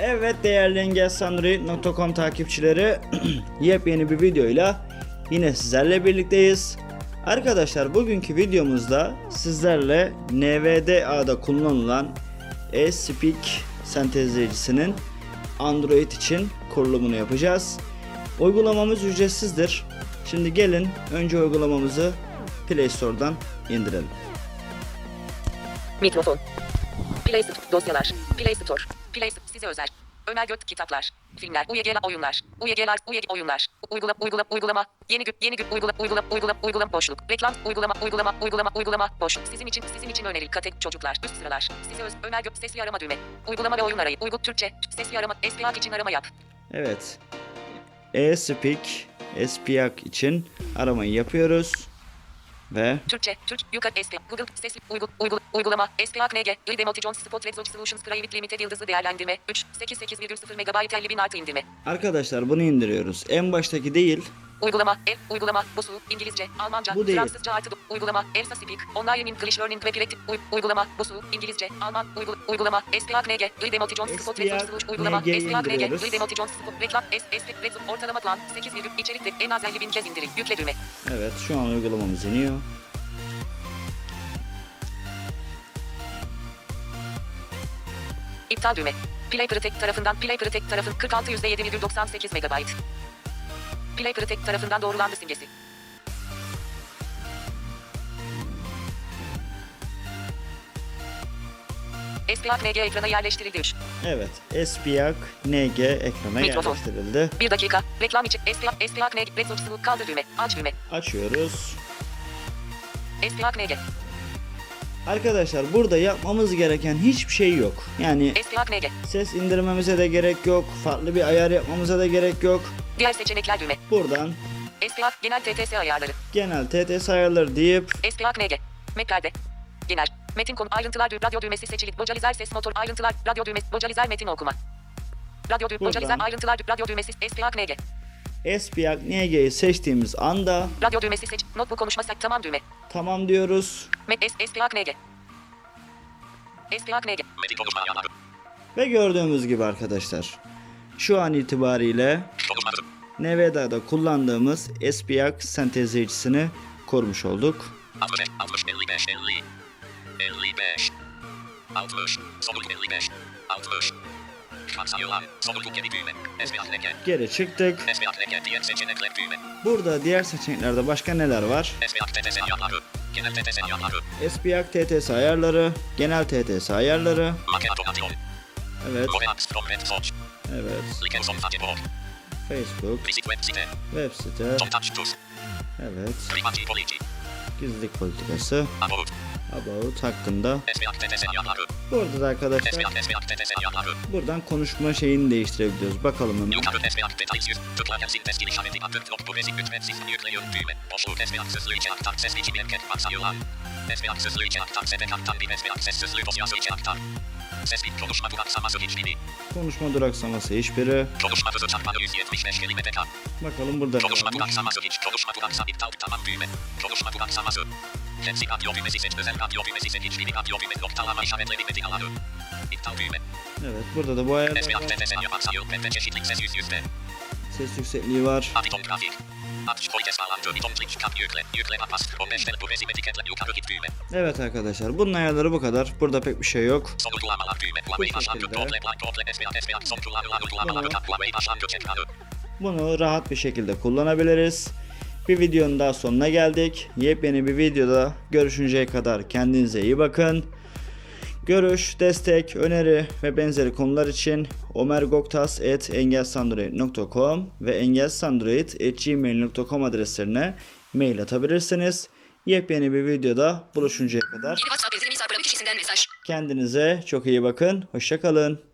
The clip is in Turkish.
Evet değerli engelsandroid.com takipçileri yepyeni bir videoyla yine sizlerle birlikteyiz. Arkadaşlar bugünkü videomuzda sizlerle NVDA'da kullanılan e-Speak sentezleyicisinin Android için kurulumunu yapacağız. Uygulamamız ücretsizdir. Şimdi gelin önce uygulamamızı Play Store'dan indirelim. Mikrofon. Play Store dosyalar. Play Store. Play size özel. Ömer Gök kitaplar. Filmler. UYG'ler oyunlar. UYG'ler UYG oyunlar. Uygula uygula uygulama. Yeni gün yeni gün uygula uygula uygula uygulama boşluk. Reklam uygulama uygulama uygulama uygulama boşluk. Sizin için sizin için önerili katek çocuklar. Üst sıralar. Size öz Ömer Gök sesli arama düğme. Uygulama ve oyun arayı. Uygun Türkçe. Sesli arama. SPA için arama yap. Evet. E-Speak, Espiak için aramayı yapıyoruz. Ve Türkçe, Türk, yukarı SP, Google, sesli, uygu, uygu, uygulama, SPA KNG, Grid Emoticons, Spot Red Solutions Private Limited yıldızı değerlendirme, 3, 88,0 MB 50 bin artı indirme. arkadaşlar bunu indiriyoruz. En baştaki değil. Uygulama, ev, uygulama, bosu, İngilizce, Almanca, Bu değil. Fransızca artı, uygulama, Elsa Speak, Online English Learning ve Creative, uy, uygulama, bosu, İngilizce, Alman, uygu, uygulama, SPA KNG, Grid Emoticons, Spot Red Solutions, uygulama, KNG 'yi SPA KNG, indiriyoruz. Grid Emoticons, Spot, reklam, S, S, Red ortalama plan, 8 virgül, içerikte, en az 50 bin kez indirin, yükle düğme. Evet şu an uygulamamız iniyor. İptal düğme. Play Protect tarafından Play Protect tarafın 46 %7,98 MB. Play Protect tarafından doğrulandı simgesi. SPA NG ekrana yerleştirildi 3. Evet. Espiak NG ekrana Mikrofon. yerleştirildi. 1 dakika. Reklam için SPA, SPA NG Sıvı kaldır düğme. Aç düğme. Açıyoruz. SPA NG. Arkadaşlar burada yapmamız gereken hiçbir şey yok. Yani ses indirmemize de gerek yok. Farklı bir ayar yapmamıza da gerek yok. Diğer seçenekler düğme. Buradan SPA genel TTS ayarları. genel TTS ayarları deyip SPA NG. Meklerde. Genel. Metin konu ayrıntılar düğme. Radyo düğmesi seçilik. Vocalizer ses motor ayrıntılar. Radyo düğmesi. Vocalizer metin okuma. Radyo düğmesi. Buradan. Vocalizer ayrıntılar. Radyo düğmesi. SPA NG. Espiak NG'yi seçtiğimiz anda Radyo düğmesi seç. Not bu konuşma sak tamam düğme. tamam diyoruz. Met S SPA NG. SPA NG. Ve gördüğümüz gibi arkadaşlar şu an itibariyle. Neveda'da kullandığımız Espiak sentezleyicisini kurmuş olduk. 65, 60, 55, 50. 55. 60. Sonluk 55. 60. Geri çıktık. Burada diğer seçeneklerde başka neler var? Esbiyat TTS ayarları. Genel TTS ayarları. Evet, evet. Facebook. Web site. evet. Gizlilik politikası, About. hakkında. Burada da arkadaşlar buradan konuşma şeyini değiştirebiliyoruz. Bakalım hemen. Aktar sesli için aktar sedek aktar bir ses sözlü dosyası içe aktar. Sesli konuşma duraksaması hiçbiri. Konuşma duraksaması hiçbiri. Konuşma hızı çarpanı 175 kelime tekrar. Bakalım burada Konuşma duraksaması hiç. Konuşma duraksa iptal tamam düğme. Konuşma duraksaması. Kendi radyo düğmesi seç. Özel radyo düğmesi seç. Hiçbiri radyo düğmesi noktalama işaretleri metin alanı. İptal düğme. Evet burada da bu ayarlar var. TTS yaparsayıl ve çeşitlik ses yüz yüzde. Ses yüksekliği var. Abiton grafik. Aç koy kes bağlantı. Biton click kap yükle. Yükle apas. 15 tel bu resim etiketle yukarı git düğme. Evet arkadaşlar bunun ayarları bu kadar. Burada pek bir şey yok. Başlangıç ekranı. Bunu rahat bir şekilde kullanabiliriz. Bir videonun daha sonuna geldik. Yepyeni bir videoda görüşünceye kadar kendinize iyi bakın. Görüş, destek, öneri ve benzeri konular için omergoktas.engelsandroid.com ve engelsandroid.gmail.com adreslerine mail atabilirsiniz. Yepyeni bir videoda buluşuncaya kadar kendinize çok iyi bakın. Hoşçakalın.